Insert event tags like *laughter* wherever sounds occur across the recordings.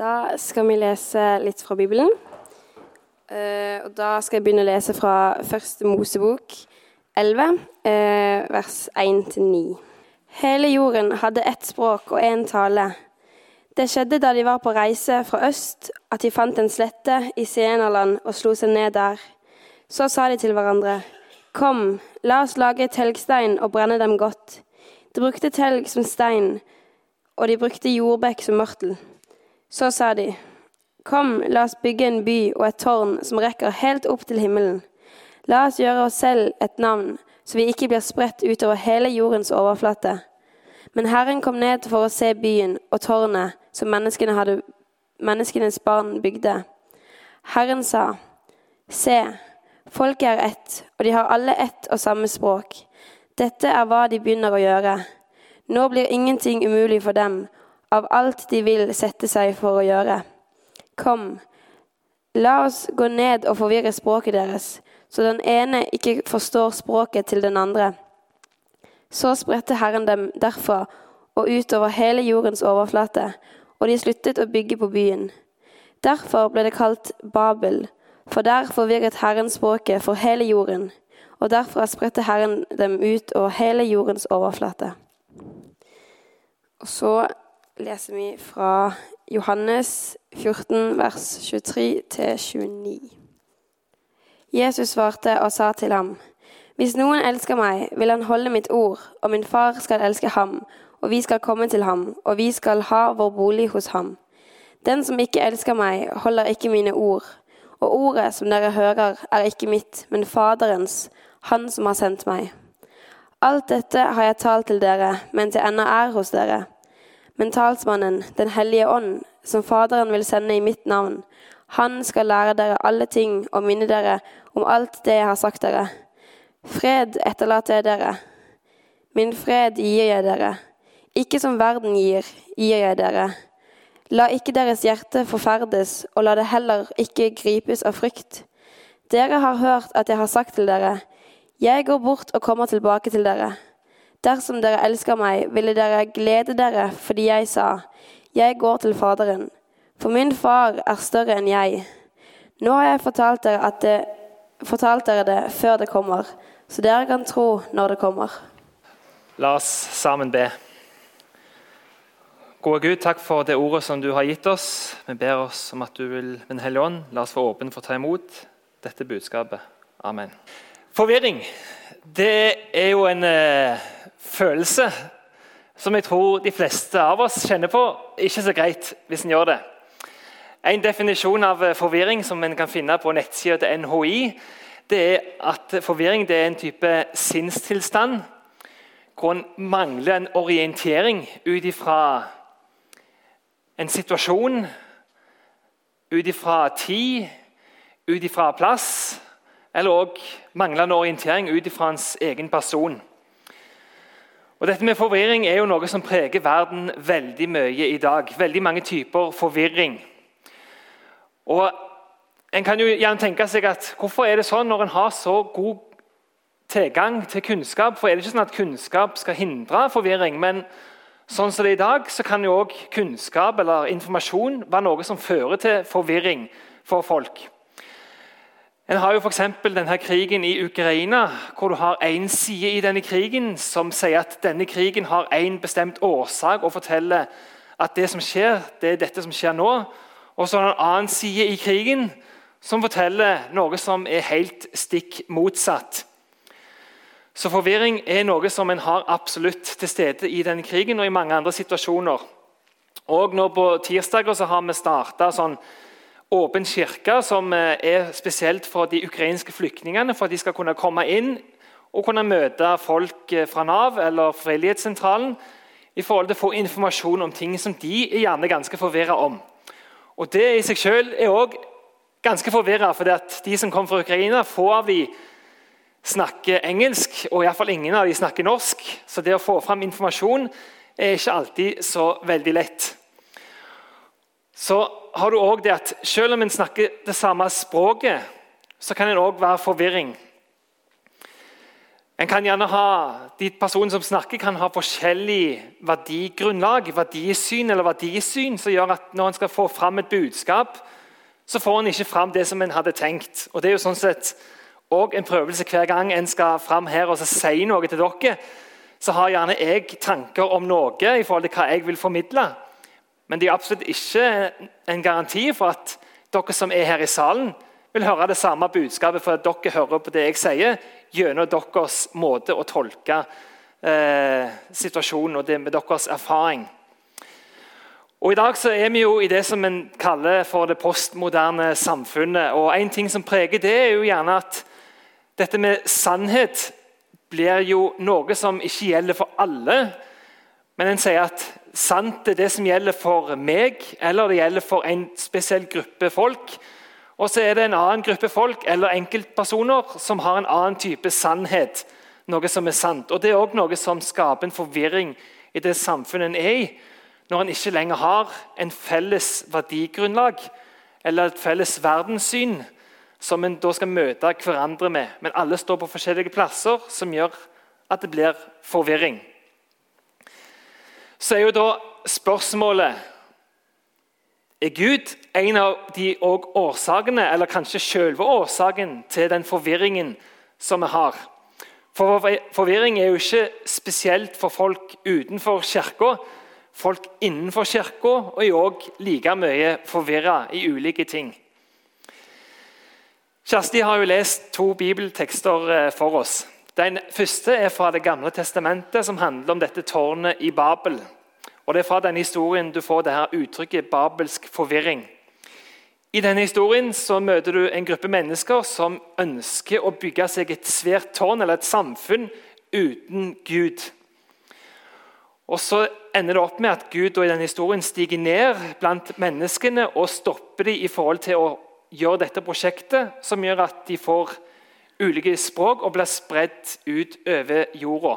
Da skal vi lese litt fra Bibelen. Eh, og da skal jeg begynne å lese fra første Mosebok 11, eh, vers 1-9. Hele jorden hadde ett språk og én tale. Det skjedde da de var på reise fra øst, at de fant en slette i Sienaland og slo seg ned der. Så sa de til hverandre, Kom, la oss lage telgstein og brenne dem godt. De brukte telg som stein, og de brukte jordbekk som mørtel. Så sa de, Kom, la oss bygge en by og et tårn som rekker helt opp til himmelen. La oss gjøre oss selv et navn, så vi ikke blir spredt utover hele jordens overflate. Men Herren kom ned for å se byen og tårnet som menneskene hadde, menneskenes barn bygde. Herren sa, Se, folket er ett, og de har alle ett og samme språk. Dette er hva de begynner å gjøre. Nå blir ingenting umulig for dem av alt de vil sette seg for å gjøre. Kom, la oss gå ned og forvirre språket deres, så den ene ikke forstår språket til den andre. Så spredte Herren dem derfra og utover hele jordens overflate, og de sluttet å bygge på byen. Derfor ble det kalt Babel, for der forvirret Herren språket for hele jorden, og derfra spredte Herren dem ut over hele jordens overflate. Og så leser vi fra Johannes 14, vers 23-29. Jesus svarte og sa til ham, Hvis noen elsker meg, vil han holde mitt ord, og min far skal elske ham, og vi skal komme til ham, og vi skal ha vår bolig hos ham. Den som ikke elsker meg, holder ikke mine ord, og ordet som dere hører, er ikke mitt, men Faderens, Han som har sendt meg. Alt dette har jeg talt til dere, mens jeg ennå er hos dere. Men talsmannen, Den hellige ånd, som Faderen vil sende i mitt navn, han skal lære dere alle ting og minne dere om alt det jeg har sagt dere. Fred etterlater jeg dere. Min fred gir jeg dere. Ikke som verden gir, gir jeg dere. La ikke deres hjerte forferdes, og la det heller ikke gripes av frykt. Dere har hørt at jeg har sagt til dere, jeg går bort og kommer tilbake til dere. Dersom dere elsker meg, ville dere glede dere fordi jeg sa, jeg går til Faderen, for min far er større enn jeg. Nå har jeg fortalt dere, det, fortalt dere det før det kommer, så dere kan tro når det kommer. La oss sammen be. Gode Gud, takk for det ordet som du har gitt oss. Vi ber oss om at du vil, med Den hellige ånd, la oss få åpne for å ta imot dette budskapet. Amen. Forvirring det er jo en eh, følelse som jeg tror de fleste av oss kjenner på. Ikke så greit hvis en gjør det. En definisjon av eh, forvirring som en kan finne på nettsida til NHI, det er at forvirring det er en type sinnstilstand hvor en mangler en orientering ut ifra en situasjon, ut ifra tid, ut ifra plass, eller òg manglende orientering ut ifra hans egen person. Og dette med Forvirring er jo noe som preger verden veldig mye i dag. Veldig mange typer forvirring. Og En kan jo gjerne tenke seg at hvorfor er det sånn når en har så god tilgang til kunnskap? For er det ikke sånn at kunnskap skal hindre forvirring? Men sånn som det er i dag, så kan jo også kunnskap eller informasjon være noe som fører til forvirring for folk. En har jo f.eks. denne krigen i Ukraina, hvor du har én side i denne krigen som sier at denne krigen har en bestemt årsak og forteller at det som skjer, det er dette som skjer nå. Og så har du en annen side i krigen som forteller noe som er helt stikk motsatt. Så forvirring er noe som en har absolutt til stede i denne krigen og i mange andre situasjoner. Og nå På tirsdager så har vi starta sånn åpen kirke som eh, er spesielt for de ukrainske flyktningene, for at de skal kunne komme inn og kunne møte folk eh, fra Nav eller Frivillighetssentralen i forhold til å få informasjon om ting som de er gjerne ganske forvirra om. Og Det i seg selv er òg ganske forvirra, for de som kommer fra Ukraina, få av de snakker engelsk, og iallfall ingen av de snakker norsk. Så det å få fram informasjon er ikke alltid så veldig lett. Så har du òg det at Selv om en snakker det samme språket, så kan det òg være forvirring. En kan gjerne ha, De personene som snakker, kan ha forskjellig verdigrunnlag, verdisyn eller verdisyn, som gjør at når en skal få fram et budskap, så får en ikke fram det som en hadde tenkt. Og Det er jo sånn sett òg en prøvelse hver gang en skal fram her og si noe til dere. Så har gjerne jeg tanker om noe i forhold til hva jeg vil formidle. Men det er absolutt ikke en garanti for at dere som er her i salen, vil høre det samme budskapet for at dere hører på det jeg sier, gjennom deres måte å tolke eh, situasjonen og det med deres erfaring. Og I dag så er vi jo i det som en kaller for det postmoderne samfunnet. og En ting som preger det, er jo gjerne at dette med sannhet blir jo noe som ikke gjelder for alle. Men en sier at sant er det som gjelder for meg, eller det gjelder for en spesiell gruppe folk. Og så er det en annen gruppe folk eller enkeltpersoner som har en annen type sannhet. Noe som er sant. Og Det er også noe som skaper en forvirring i det samfunnet en er i. Når en ikke lenger har en felles verdigrunnlag eller et felles verdenssyn som en da skal møte hverandre med. Men alle står på forskjellige plasser, som gjør at det blir forvirring. Så er jo da spørsmålet er Gud en av de årsakene, eller kanskje selve årsaken til den forvirringen som vi har? For Forvirring er jo ikke spesielt for folk utenfor kirka. Folk innenfor kirka er òg like mye forvirra i ulike ting. Kjersti har jo lest to bibeltekster eh, for oss. Den første er fra Det gamle testamentet, som handler om dette tårnet i Babel. Og Det er fra denne historien du får det her uttrykket 'babelsk forvirring'. I denne historien så møter du en gruppe mennesker som ønsker å bygge seg et svært tårn eller et samfunn uten Gud. Og Så ender det opp med at Gud i denne historien stiger ned blant menneskene og stopper dem i forhold til å gjøre dette prosjektet, som gjør at de får ulike språk og blir spredt ut over jorda.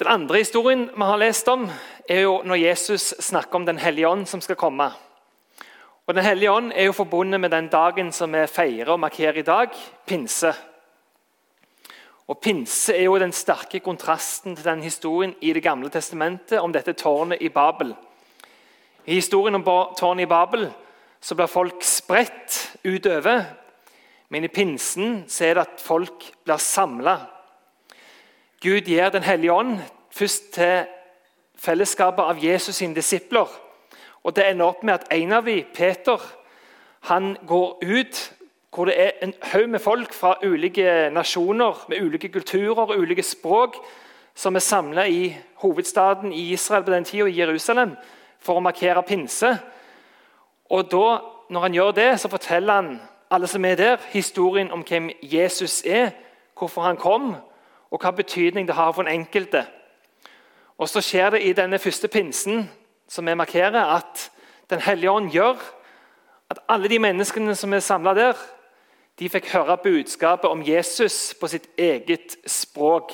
Den andre historien vi har lest om, er jo når Jesus snakker om Den hellige ånd som skal komme. Og Den hellige ånd er jo forbundet med den dagen som vi feirer og markerer i dag, pinse. Og Pinse er jo den sterke kontrasten til den historien i Det gamle testamentet om dette tårnet i Babel. I historien om tårnet i Babel så blir folk spredt utover, men i pinsen er det at folk blir samla. Gud gir Den hellige ånd først til fellesskapet av Jesus sine disipler. Og Det ender opp med at en av dem, Peter, han går ut hvor det er en haug med folk fra ulike nasjoner, med ulike kulturer og ulike språk, som er samla i hovedstaden i Israel på den tida, i Jerusalem, for å markere pinse. Og da, Når han gjør det, så forteller han alle som er der, historien om hvem Jesus er, hvorfor han kom, og hva betydning det har for den enkelte. Og Så skjer det i denne første pinsen som vi markerer, at Den hellige ånd gjør at alle de menneskene som er samla der, de fikk høre budskapet om Jesus på sitt eget språk.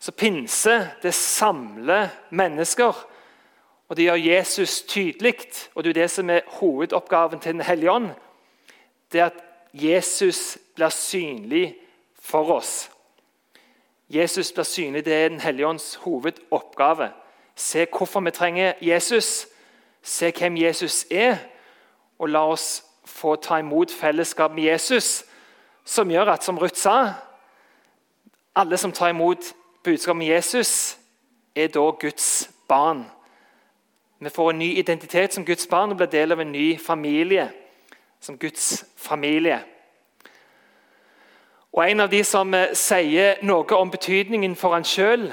Så pinse det samler mennesker, og det gjør Jesus tydelig. Og det er det som er hovedoppgaven til Den hellige ånd. Det at Jesus blir synlig for oss. Jesus blir synlig. Det er Den hellige ånds hovedoppgave. Se hvorfor vi trenger Jesus, se hvem Jesus er, og la oss få ta imot fellesskap med Jesus, som gjør at, som Ruth sa, alle som tar imot budskapet med Jesus, er da Guds barn. Vi får en ny identitet som Guds barn og blir del av en ny familie som Guds familie. Og En av de som eh, sier noe om betydningen for han sjøl,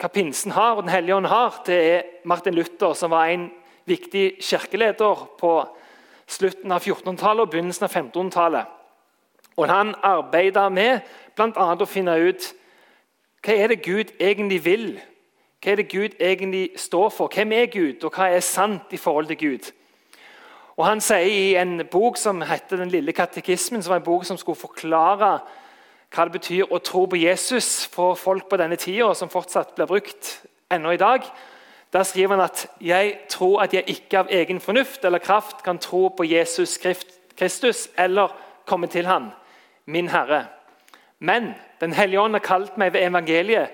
hva pinsen har og Den hellige ånd har, det er Martin Luther, som var en viktig kirkeleder på slutten av 1400-tallet og begynnelsen av 1500-tallet. Og Han arbeidet med bl.a. å finne ut hva er det Gud egentlig vil. Hva er det Gud egentlig står for? Hvem er Gud, og hva er sant i forhold til Gud? Og Han sier i en bok som heter 'Den lille katekismen', som var en bok som skulle forklare hva det betyr å tro på Jesus for folk på denne tida, som fortsatt blir brukt ennå i dag. Der skriver han at 'jeg tror at jeg ikke av egen fornuft eller kraft kan tro på Jesus Kristus eller komme til ham, min Herre'. Men Den hellige ånd har kalt meg ved evangeliet,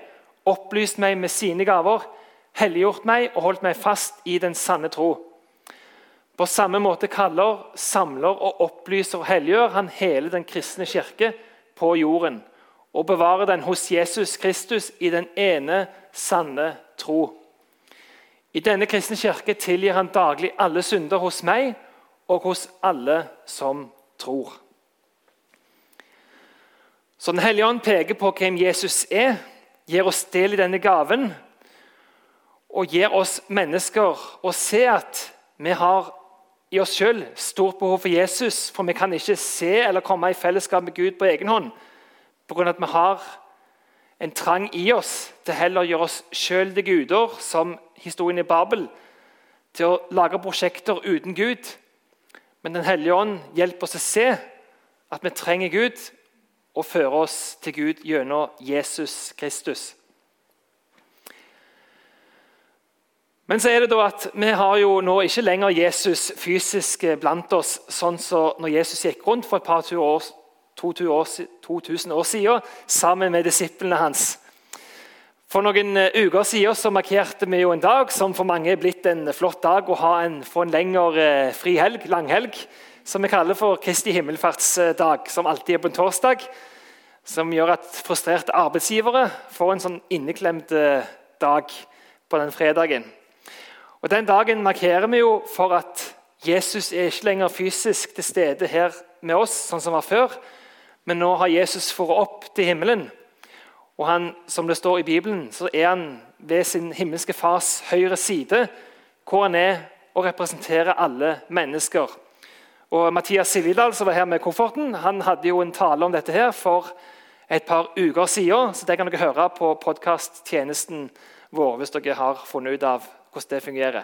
opplyst meg med sine gaver, helliggjort meg og holdt meg fast i den sanne tro. På samme måte kaller, samler og opplyser og helliggjør han hele den kristne kirke på jorden og bevarer den hos Jesus Kristus i den ene sanne tro. I denne kristne kirke tilgir han daglig alle synder hos meg og hos alle som tror. Så Den hellige ånd peker på hvem Jesus er, gir oss del i denne gaven og gir oss mennesker å se at vi har i oss selv stort behov for Jesus, for vi kan ikke se eller komme i fellesskap med Gud på egen hånd pga. at vi har en trang i oss til heller å gjøre oss sjøl til guder, som historien i Babel, til å lage prosjekter uten Gud. Men Den hellige ånd hjelper oss å se at vi trenger Gud, og fører oss til Gud gjennom Jesus Kristus. Men så er det da at vi har jo nå ikke lenger Jesus fysisk blant oss, sånn som når Jesus gikk rundt for et par år, 2000 år siden sammen med disiplene hans. For noen uker siden så markerte vi jo en dag som for mange er blitt en flott dag å ha en, få en lengre eh, frihelg, langhelg, som vi kaller for Kristi himmelfartsdag, som alltid er på en torsdag. Som gjør at frustrerte arbeidsgivere får en sånn inneklemt eh, dag på den fredagen. Og Den dagen markerer vi jo for at Jesus er ikke lenger fysisk til stede her med oss, sånn som var før. Men nå har Jesus fått opp til himmelen. Og han, som det står i Bibelen, så er han ved sin himmelske fars høyre side, hvor han er og representerer alle mennesker. Og Mathias Silvidal, som var her med kofferten, han hadde jo en tale om dette her for et par uker siden. Så det kan dere høre på podkasttjenesten vår hvis dere har funnet ut av hvordan det fungerer.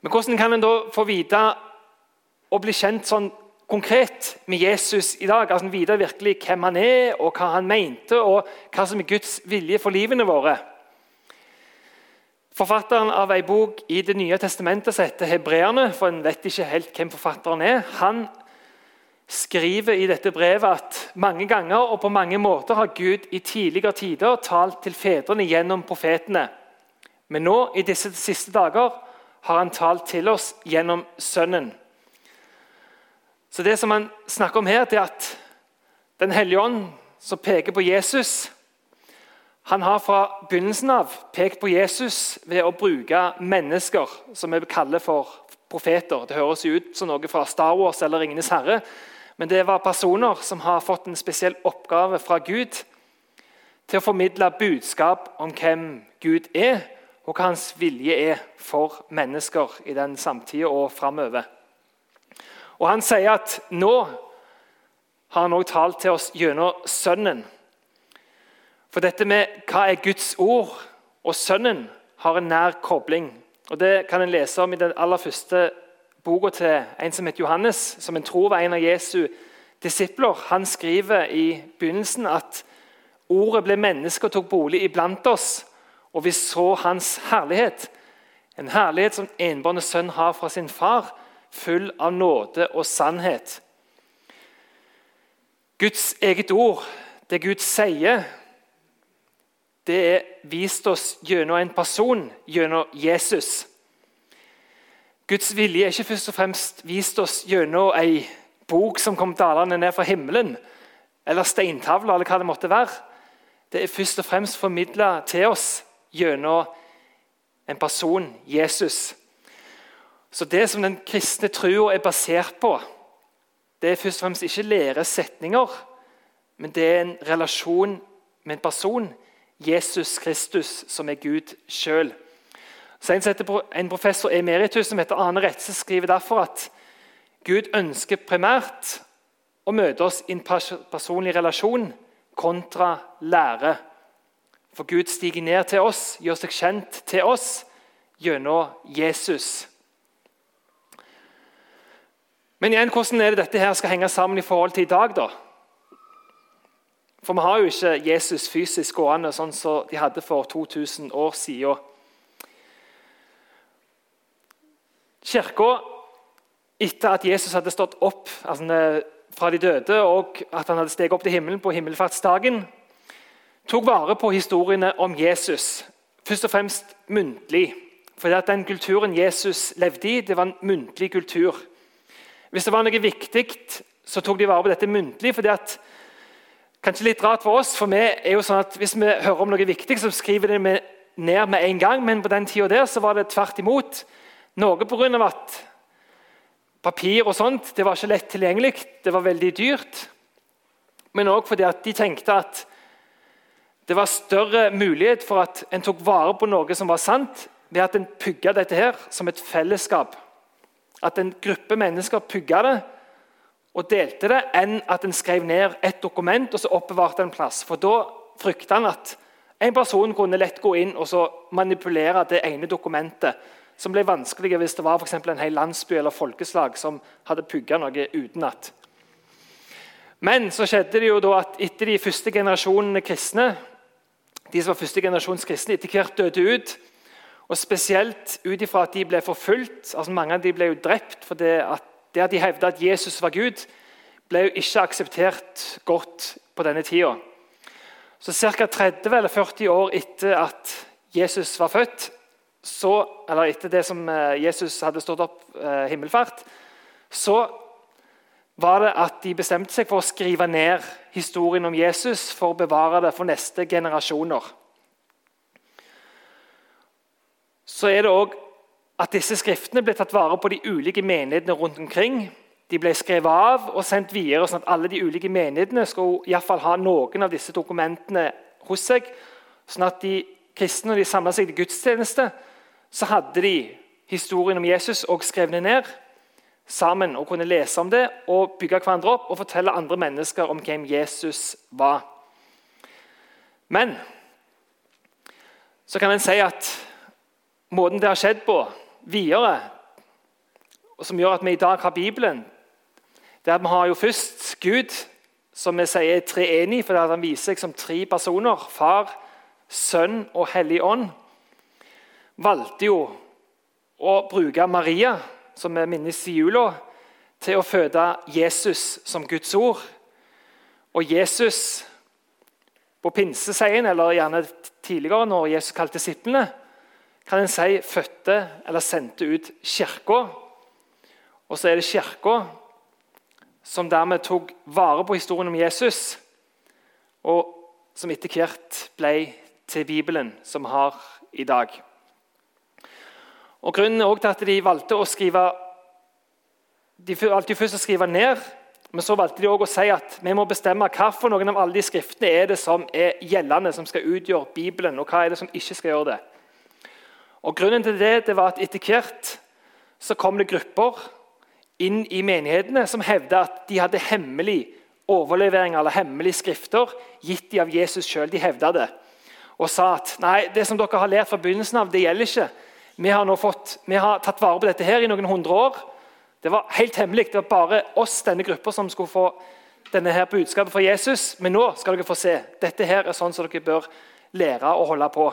Men hvordan kan en da få vite og bli kjent sånn konkret med Jesus i dag. altså Vite virkelig hvem han er, og hva han mente, og hva som er Guds vilje for livene våre. Forfatteren av ei bok i Det nye testamentet som heter Hebreerne, for en vet ikke helt hvem forfatteren er, han skriver i dette brevet at mange ganger og på mange måter har Gud i tidligere tider talt til fedrene gjennom profetene. Men nå, i disse siste dager, har han talt til oss gjennom Sønnen. Så det som han snakker om her, det er at Den hellige ånd, som peker på Jesus Han har fra begynnelsen av pekt på Jesus ved å bruke mennesker som vi kaller for profeter. Det høres ut som noe fra Star Wars eller Ringenes herre. Men det var personer som har fått en spesiell oppgave fra Gud til å formidle budskap om hvem Gud er, og hva hans vilje er for mennesker i den samtida og framover. Og Han sier at nå har han også talt til oss gjennom Sønnen. For dette med hva er Guds ord og Sønnen, har en nær kobling. Og Det kan en lese om i den aller første boka til en som heter Johannes, som en tror var en av Jesu disipler. Han skriver i begynnelsen at ordet ble menneske og tok bolig iblant oss, og vi så hans herlighet. En herlighet som enbårne sønn har fra sin far, full av nåde og sannhet. Guds eget ord, det Gud sier, det er vist oss gjennom en person, gjennom Jesus. Guds vilje er ikke først og fremst vist oss gjennom ei bok som kom dalende ned fra himmelen, eller steintavler, eller hva det måtte være. Det er først og fremst formidla til oss gjennom en person, Jesus. Så Det som den kristne trua er basert på, det er først og fremst ikke læresetninger, men det er en relasjon med en person, Jesus Kristus, som er Gud sjøl. En professor emeritus som heter Ane Retze, skriver derfor at Gud ønsker primært å møte oss i en personlig relasjon kontra lære. For Gud stiger ned til oss, gjør seg kjent til oss gjennom Jesus. Men igjen, hvordan er det dette her skal henge sammen i forhold til i dag? da? For vi har jo ikke Jesus fysisk gående sånn som de hadde for 2000 år siden. Kirka, etter at Jesus hadde stått opp altså fra de døde, og at han hadde steget opp til himmelen på himmelfartsdagen, tok vare på historiene om Jesus, først og fremst muntlig. At Den kulturen Jesus levde i, det var en muntlig kultur. Hvis det var noe viktig, så tok de vare på dette muntlig. fordi at Kanskje litt rart for oss, for vi er jo sånn at hvis vi hører om noe viktig, så skriver vi det ned med en gang. Men på den tida der så var det tvert imot. Noe pga. at papir og sånt det var ikke lett tilgjengelig, det var veldig dyrt. Men òg fordi at de tenkte at det var større mulighet for at en tok vare på noe som var sant, ved at en pugga dette her som et fellesskap. At en gruppe mennesker pugga det og delte det, enn at en skrev ned et dokument og så oppbevarte en plass. For da frykta han at en person kunne lett gå inn og så manipulere det ene dokumentet, som ble vanskelig hvis det var for en hel landsby eller folkeslag som hadde pugga noe utenat. Men så skjedde det jo da at etter de første generasjonene kristne, de som var første generasjons kristne, etter hvert døde ut, og Spesielt ut ifra at de ble forfulgt. altså Mange av de ble jo drept for det at, det at de hevda at Jesus var Gud, ble jo ikke akseptert godt på denne tida. Så ca. 30 eller 40 år etter at Jesus var født, så, eller etter det som eh, Jesus hadde stått opp eh, himmelfart, så var det at de bestemte seg for å skrive ned historien om Jesus for å bevare det for neste generasjoner. så er det òg at disse skriftene ble tatt vare på de ulike menighetene rundt omkring. De ble skrevet av og sendt videre, sånn at alle de ulike menighetene skulle i fall ha noen av disse dokumentene hos seg. Sånn at de kristne, når de samla seg til gudstjeneste, så hadde de historien om Jesus og skrevet ned sammen og kunne lese om det og bygge hverandre opp og fortelle andre mennesker om hvem Jesus var. Men så kan en si at måten det har skjedd på videre, og som gjør at vi i dag har Bibelen, det er at vi har jo først Gud, som vi sier er treenig, fordi han viser seg som tre personer. Far, Sønn og Hellig Ånd. Valgte jo å bruke Maria, som vi minnes i jula, til å føde Jesus som Guds ord. Og Jesus på pinseseien, eller gjerne tidligere, når Jesus kalte disiplene, kan en si fødte eller sendte ut Kirka. Og så er det Kirka som dermed tok vare på historien om Jesus, og som etter hvert ble til Bibelen, som vi har i dag. Og Grunnen er til at de valgte å skrive de valgte først å skrive ned, men så valgte de også å si at vi må bestemme noen av alle de skriftene er det som er gjeldende, som skal utgjøre Bibelen, og hva er det som ikke skal gjøre det. Og Grunnen til det, det var at etter hvert så kom det grupper inn i menighetene som hevda at de hadde hemmelig overlevering eller hemmelige skrifter gitt de av Jesus sjøl. De hevda det og sa at nei, det som dere har lært fra begynnelsen av, det gjelder ikke. Vi har, fått, vi har tatt vare på dette her i noen hundre år. Det var helt hemmelig. Det var bare oss, denne gruppa, som skulle få denne her budskapet fra Jesus. Men nå skal dere få se. Dette her er sånn som dere bør lære å holde på.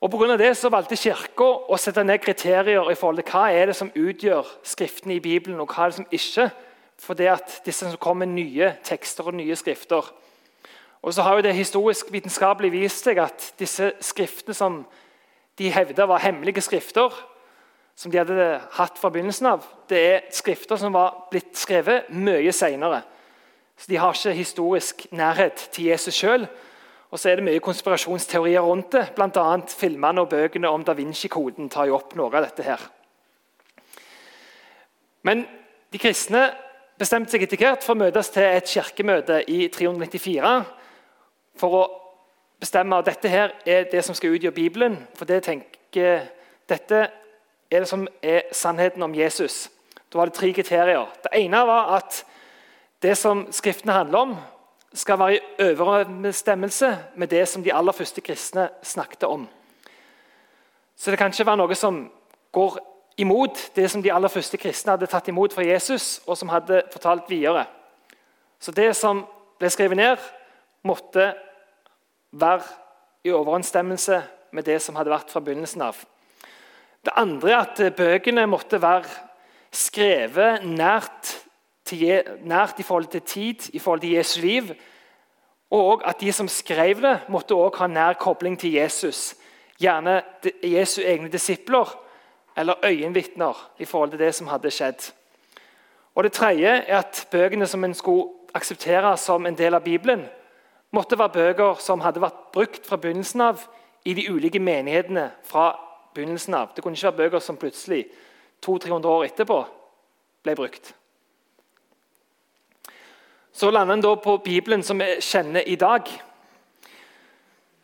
Og på grunn av det så valgte Kirka å sette ned kriterier i forhold til hva er det som utgjør Skriftene i Bibelen, og hva er det som ikke. For det at disse som kommer med nye tekster og nye skrifter. Og så har jo det historisk vitenskapelig vist seg at disse skriftene som de hevda var hemmelige skrifter, som de hadde hatt fra begynnelsen av, det er skrifter som var blitt skrevet mye seinere. Så de har ikke historisk nærhet til Jesus sjøl. Og så er det mye konspirasjonsteorier rundt det. Bl.a. filmene og bøkene om da Vinci-koden tar jo opp noe av dette. her. Men de kristne bestemte seg etter hvert for å møtes til et kirkemøte i 394 for å bestemme at dette her er det som skal utgjøre Bibelen. For det tenker, dette er det som er sannheten om Jesus. Da var det tre kriterier. Det ene var at det som Skriftene handler om, skal være i overensstemmelse med det som de aller første kristne snakket om. Så det kan ikke være noe som går imot det som de aller første kristne hadde tatt imot fra Jesus, og som hadde fortalt videre. Så det som ble skrevet ned, måtte være i overensstemmelse med det som hadde vært fra begynnelsen av. Det andre er at bøkene måtte være skrevet nært til, nært i forhold til tid, i forhold til Jesu liv. Og at de som skrev det, måtte også ha nær kobling til Jesus. Gjerne Jesu egne disipler eller øyenvitner i forhold til det som hadde skjedd. Og Det tredje er at bøkene som en skulle akseptere som en del av Bibelen, måtte være bøker som hadde vært brukt fra begynnelsen av i de ulike menighetene. fra begynnelsen av. Det kunne ikke være bøker som plutselig 200-300 år etterpå ble brukt. Så lander en da på Bibelen som vi kjenner i dag.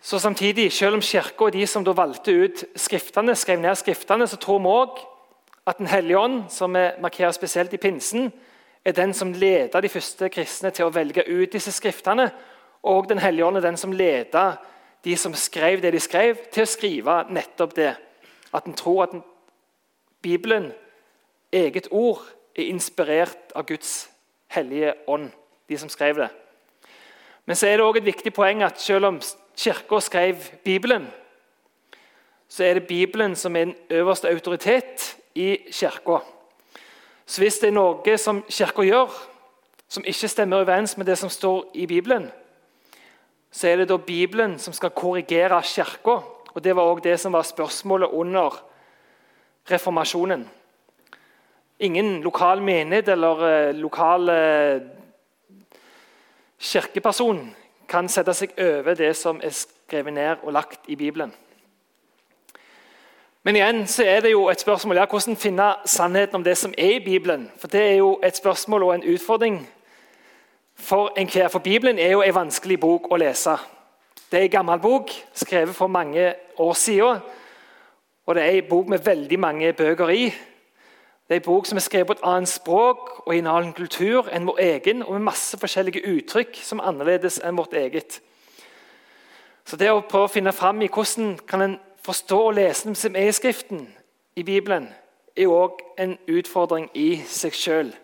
Så samtidig, Selv om Kirka og de som da valgte ut skriftene, skrev ned skriftene, så tror vi òg at Den hellige ånd, som vi markerer spesielt i pinsen, er den som leder de første kristne til å velge ut disse skriftene. Og Den hellige ånd er den som leder de som skrev det de skrev, til å skrive nettopp det. At en tror at Bibelen, eget ord, er inspirert av Guds hellige ånd. De som skrev det. Men så er det også et viktig poeng at selv om Kirka skrev Bibelen, så er det Bibelen som er den øverste autoritet i Kirka. Så hvis det er noe som Kirka gjør som ikke stemmer overens med det som står i Bibelen, så er det da Bibelen som skal korrigere Kirka. Og det var òg det som var spørsmålet under reformasjonen. Ingen lokal menighet eller eh, lokal eh, kirkeperson kan sette seg over det som er skrevet ned og lagt i Bibelen. Men igjen så er det jo et spørsmål ja, hvordan finne sannheten om det som er i Bibelen. For Det er jo et spørsmål og en utfordring for enhver. For Bibelen er jo en vanskelig bok å lese. Det er en gammel bok, skrevet for mange år siden. Og det er en bok med veldig mange bøker i. Det er en bok som er skrevet på et annet språk og i en annen kultur enn vår egen, og med masse forskjellige uttrykk som er annerledes enn vårt eget. Så det å prøve å finne fram i hvordan kan en forstå og lese det som er i Skriften, i Bibelen, er òg en utfordring i seg sjøl.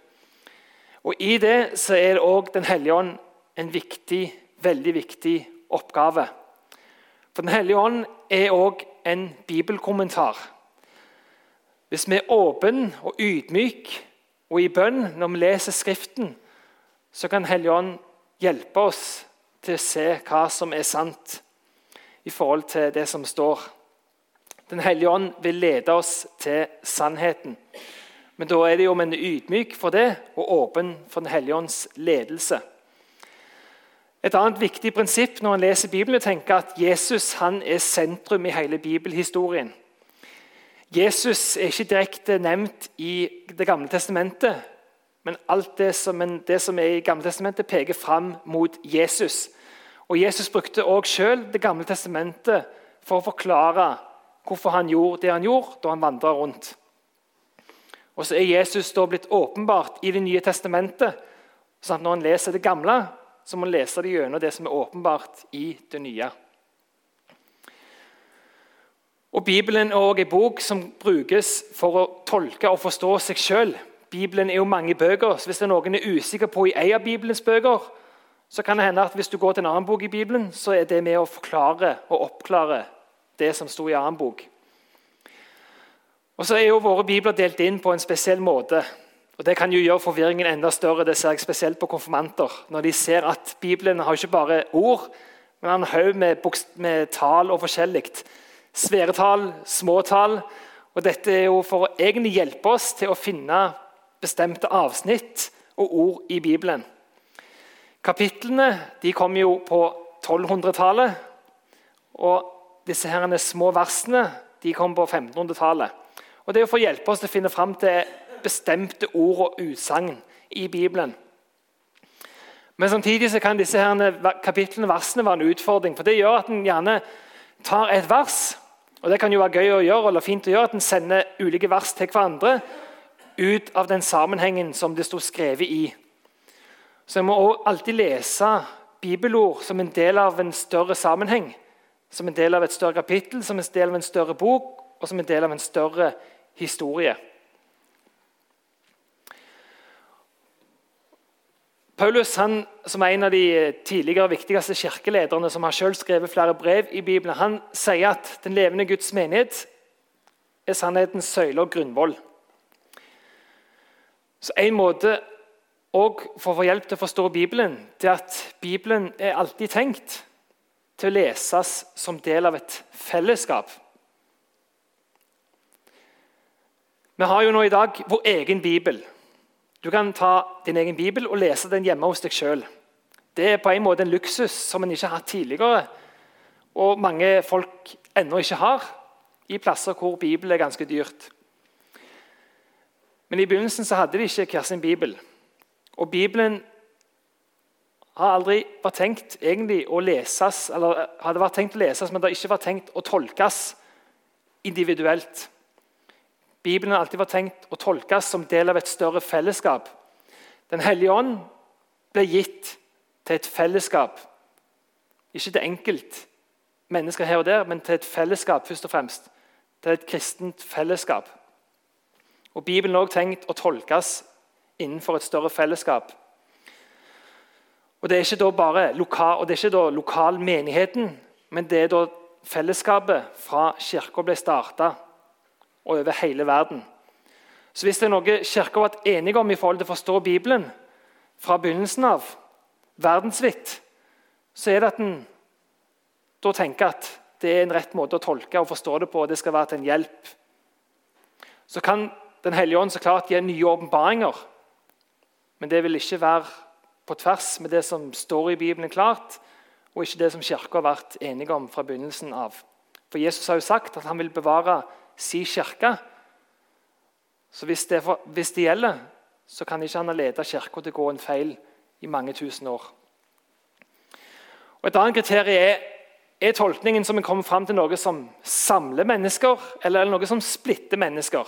Og I det så er òg Den hellige ånd en viktig, veldig viktig oppgave. For Den hellige ånd er òg en bibelkommentar. Hvis vi er åpne og ydmyke og i bønn når vi leser Skriften, så kan Hellige ånd hjelpe oss til å se hva som er sant i forhold til det som står. Den hellige ånd vil lede oss til sannheten. Men da er det jo om en ydmyk for det og åpen for Den hellige ånds ledelse. Et annet viktig prinsipp når en leser Bibelen, er å tenke at Jesus er sentrum i hele bibelhistorien. Jesus er ikke direkte nevnt i Det gamle testamentet, men alt det som, det som er i Gamle testamentet, peker fram mot Jesus. Og Jesus brukte også selv Det gamle testamentet for å forklare hvorfor han gjorde det han gjorde da han vandra rundt. Og så er Jesus da blitt åpenbart i Det nye testamentet. sånn at Når en leser det gamle, så må en lese det gjennom det som er åpenbart i det nye. Og Bibelen er også en bok som brukes for å tolke og forstå seg sjøl. Bibelen er jo mange bøker, så hvis det er noen er usikker på i en av Bibelens bøker, så kan det hende at hvis du går til en annen bok i Bibelen, så er det med å forklare og oppklare det som sto i annen bok. Og så er jo Våre bibler delt inn på en spesiell måte. og Det kan jo gjøre forvirringen enda større. Det ser jeg spesielt på konfirmanter. Når de ser at Bibelen har ikke bare ord, men en haug med, med tall og forskjellig. Svære tall, små tall. Og dette er jo for å egentlig hjelpe oss til å finne bestemte avsnitt og ord i Bibelen. Kapitlene de kom jo på 1200-tallet. Og disse herrene små versene de kom på 1500-tallet. Og Det er for å hjelpe oss til å finne fram til bestemte ord og utsagn i Bibelen. Men samtidig så kan disse her kapitlene versene være en utfordring. for Det gjør at en gjerne tar et vers, og det kan jo være gøy å gjøre, eller fint å gjøre, at en sender ulike vers til hverandre ut av den sammenhengen som det sto skrevet i. Så en må også alltid lese bibelord som en del av en større sammenheng som en del av et større kapittel, som en del av en større bok og som en del av en større historie. Paulus, han, som er en av de tidligere viktigste kirkelederne, som har selv skrevet flere brev i Bibelen, han sier at den levende Guds menighet er sannhetens søyle og grunnvoll. Så En måte og for å få hjelp til å forstå Bibelen, det er at Bibelen er alltid tenkt til å leses som del av et fellesskap. Vi har jo nå i dag vår egen bibel. Du kan ta din egen bibel og lese den hjemme hos deg sjøl. Det er på en måte en luksus som en ikke har hatt tidligere, og mange folk ennå ikke har, i plasser hvor Bibelen er ganske dyrt. Men i begynnelsen så hadde de ikke hver sin bibel. Og Bibelen har aldri vært tenkt egentlig å leses, eller hadde vært tenkt å leses, men det har ikke vært tenkt å tolkes individuelt. Bibelen har alltid vært tenkt å tolkes som del av et større fellesskap. Den hellige ånd ble gitt til et fellesskap. Ikke til enkelt mennesker her og der, men til et fellesskap først og fremst. Til et kristent fellesskap. Og Bibelen er også tenkt å tolkes innenfor et større fellesskap. Og Det er ikke da bare lokal, og det er ikke da lokalmenigheten, men det er da fellesskapet fra kirka ble starta og over hele verden. Så Hvis det er noe Kirka har vært enige om i forhold til å forstå Bibelen fra begynnelsen av, verdensvidt, så er det at en da tenker at det er en rett måte å tolke og forstå det på, og det skal være til en hjelp. Så kan Den hellige ånd så klart gi nye åpenbaringer, men det vil ikke være på tvers med det som står i Bibelen klart, og ikke det som Kirka har vært enige om fra begynnelsen av. For Jesus har jo sagt at han vil bevare si kirke. Så hvis det, for, hvis det, gjelder, så kan ikke han ha ledet kirka til å gå en feil i mange tusen år. Og Et annet kriterium er er tolkningen som en kommer fram til noe som samler mennesker, eller noe som splitter mennesker.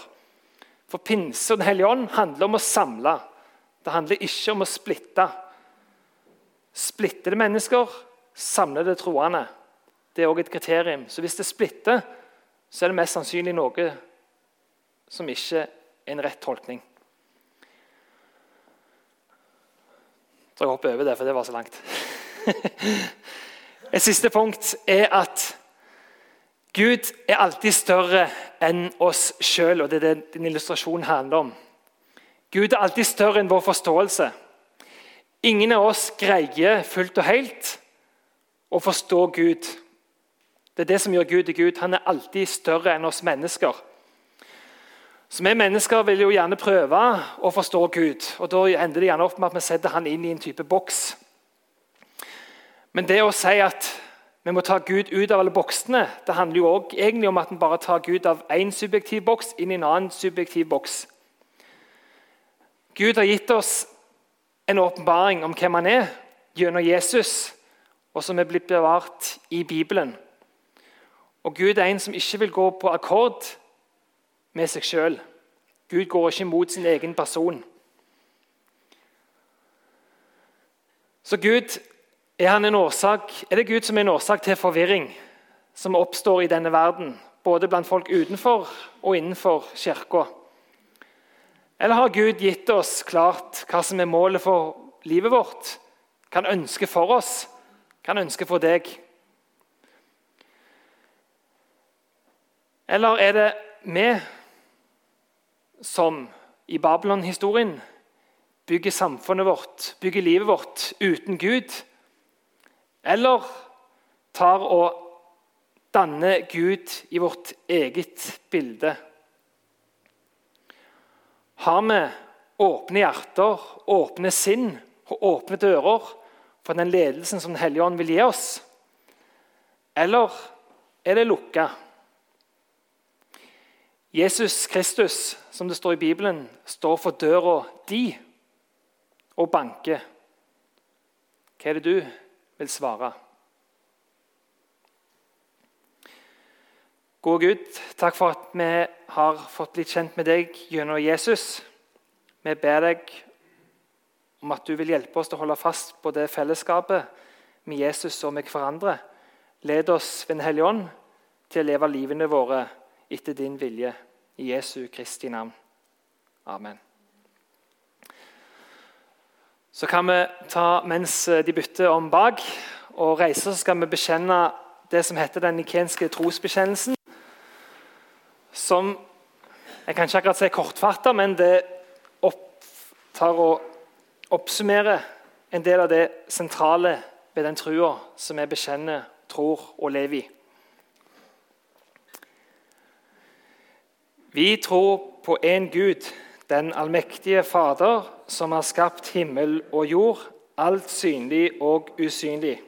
For pinse og Den hellige ånd handler om å samle. Det handler ikke om å splitte. Splitter det mennesker, samler det troende. Det er òg et kriterium. Så hvis det splitter, så er det mest sannsynlig noe som ikke er en rett tolkning. Så jeg hopper over det, for det var så langt. *laughs* Et siste punkt er at Gud er alltid større enn oss sjøl, og det er det din illustrasjon handler om. Gud er alltid større enn vår forståelse. Ingen av oss greier fullt og helt å forstå Gud. Det er det som gjør Gud til Gud. Han er alltid større enn oss mennesker. Så Vi mennesker vil jo gjerne prøve å forstå Gud. og Da ender det gjerne opp med at vi setter han inn i en type boks. Men det å si at vi må ta Gud ut av alle boksene, det handler jo også egentlig om at vi bare tar Gud av én subjektiv boks inn i en annen subjektiv boks. Gud har gitt oss en åpenbaring om hvem han er, gjennom Jesus, og som er blitt bevart i Bibelen. Og Gud er en som ikke vil gå på akkord med seg sjøl. Gud går ikke imot sin egen person. Så Gud, er, årsak, er det Gud som er en årsak til forvirring som oppstår i denne verden, både blant folk utenfor og innenfor kirka? Eller har Gud gitt oss klart hva som er målet for livet vårt? Hva han ønsker for oss? Hva han ønsker for deg? Eller er det vi som i Babylon-historien bygger samfunnet vårt, bygger livet vårt uten Gud? Eller tar og danner Gud i vårt eget bilde? Har vi åpne hjerter, åpne sinn og åpne dører for den ledelsen som Den hellige ånd vil gi oss? Eller er det lukka? Jesus Kristus, som det står i Bibelen, står for døra di og banker. Hva er det du vil svare? Gode Gud, takk for at vi har fått litt kjent med deg gjennom Jesus. Vi ber deg om at du vil hjelpe oss til å holde fast på det fellesskapet med Jesus og med hverandre. Led oss ved Den hellige ånd til å leve livene våre etter din vilje. I Jesu Kristi navn. Amen. Så kan vi ta, mens de bytter om bak og reiser, så skal vi bekjenne det som heter den nikenske trosbekjennelsen. Som Jeg kan ikke akkurat si kortfatta, men det opptar og oppsummerer en del av det sentrale ved den trua som vi bekjenner, tror og lever i. Vi tror på én Gud, den allmektige Fader, som har skapt himmel og jord, alt synlig og usynlig.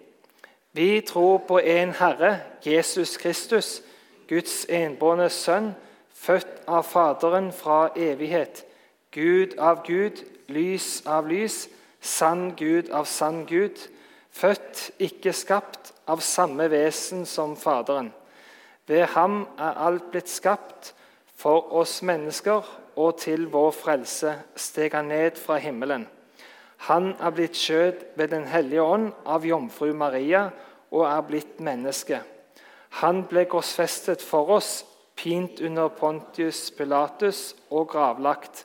Vi tror på en Herre, Jesus Kristus, Guds enbårne Sønn, født av Faderen fra evighet, Gud av Gud, lys av lys, sann Gud av sann Gud, født, ikke skapt, av samme vesen som Faderen. Ved ham er alt blitt skapt, for oss mennesker og til vår frelse steg han ned fra himmelen. Han er blitt skjøt ved Den hellige ånd av jomfru Maria og er blitt menneske. Han ble korsfestet for oss, pint under Pontius Pilatus og gravlagt.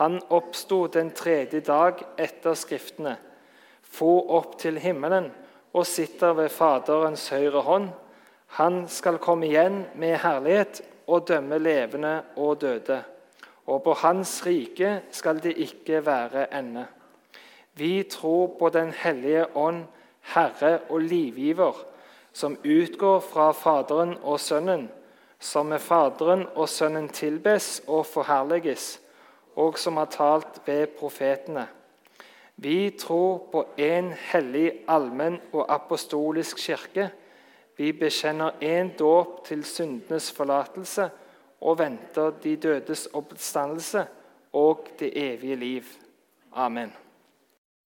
Han oppsto den tredje dag etter Skriftene, for opp til himmelen og sitter ved Faderens høyre hånd. Han skal komme igjen med herlighet og dømme levende og døde. Og på hans rike skal det ikke være ende. Vi tror på Den hellige ånd, Herre og livgiver, som utgår fra Faderen og Sønnen, som med Faderen og Sønnen tilbes og forherliges og som har talt ved profetene. Vi tror på én hellig, allmenn og apostolisk kirke. Vi bekjenner én dåp til syndenes forlatelse og venter de dødes oppstandelse og det evige liv. Amen.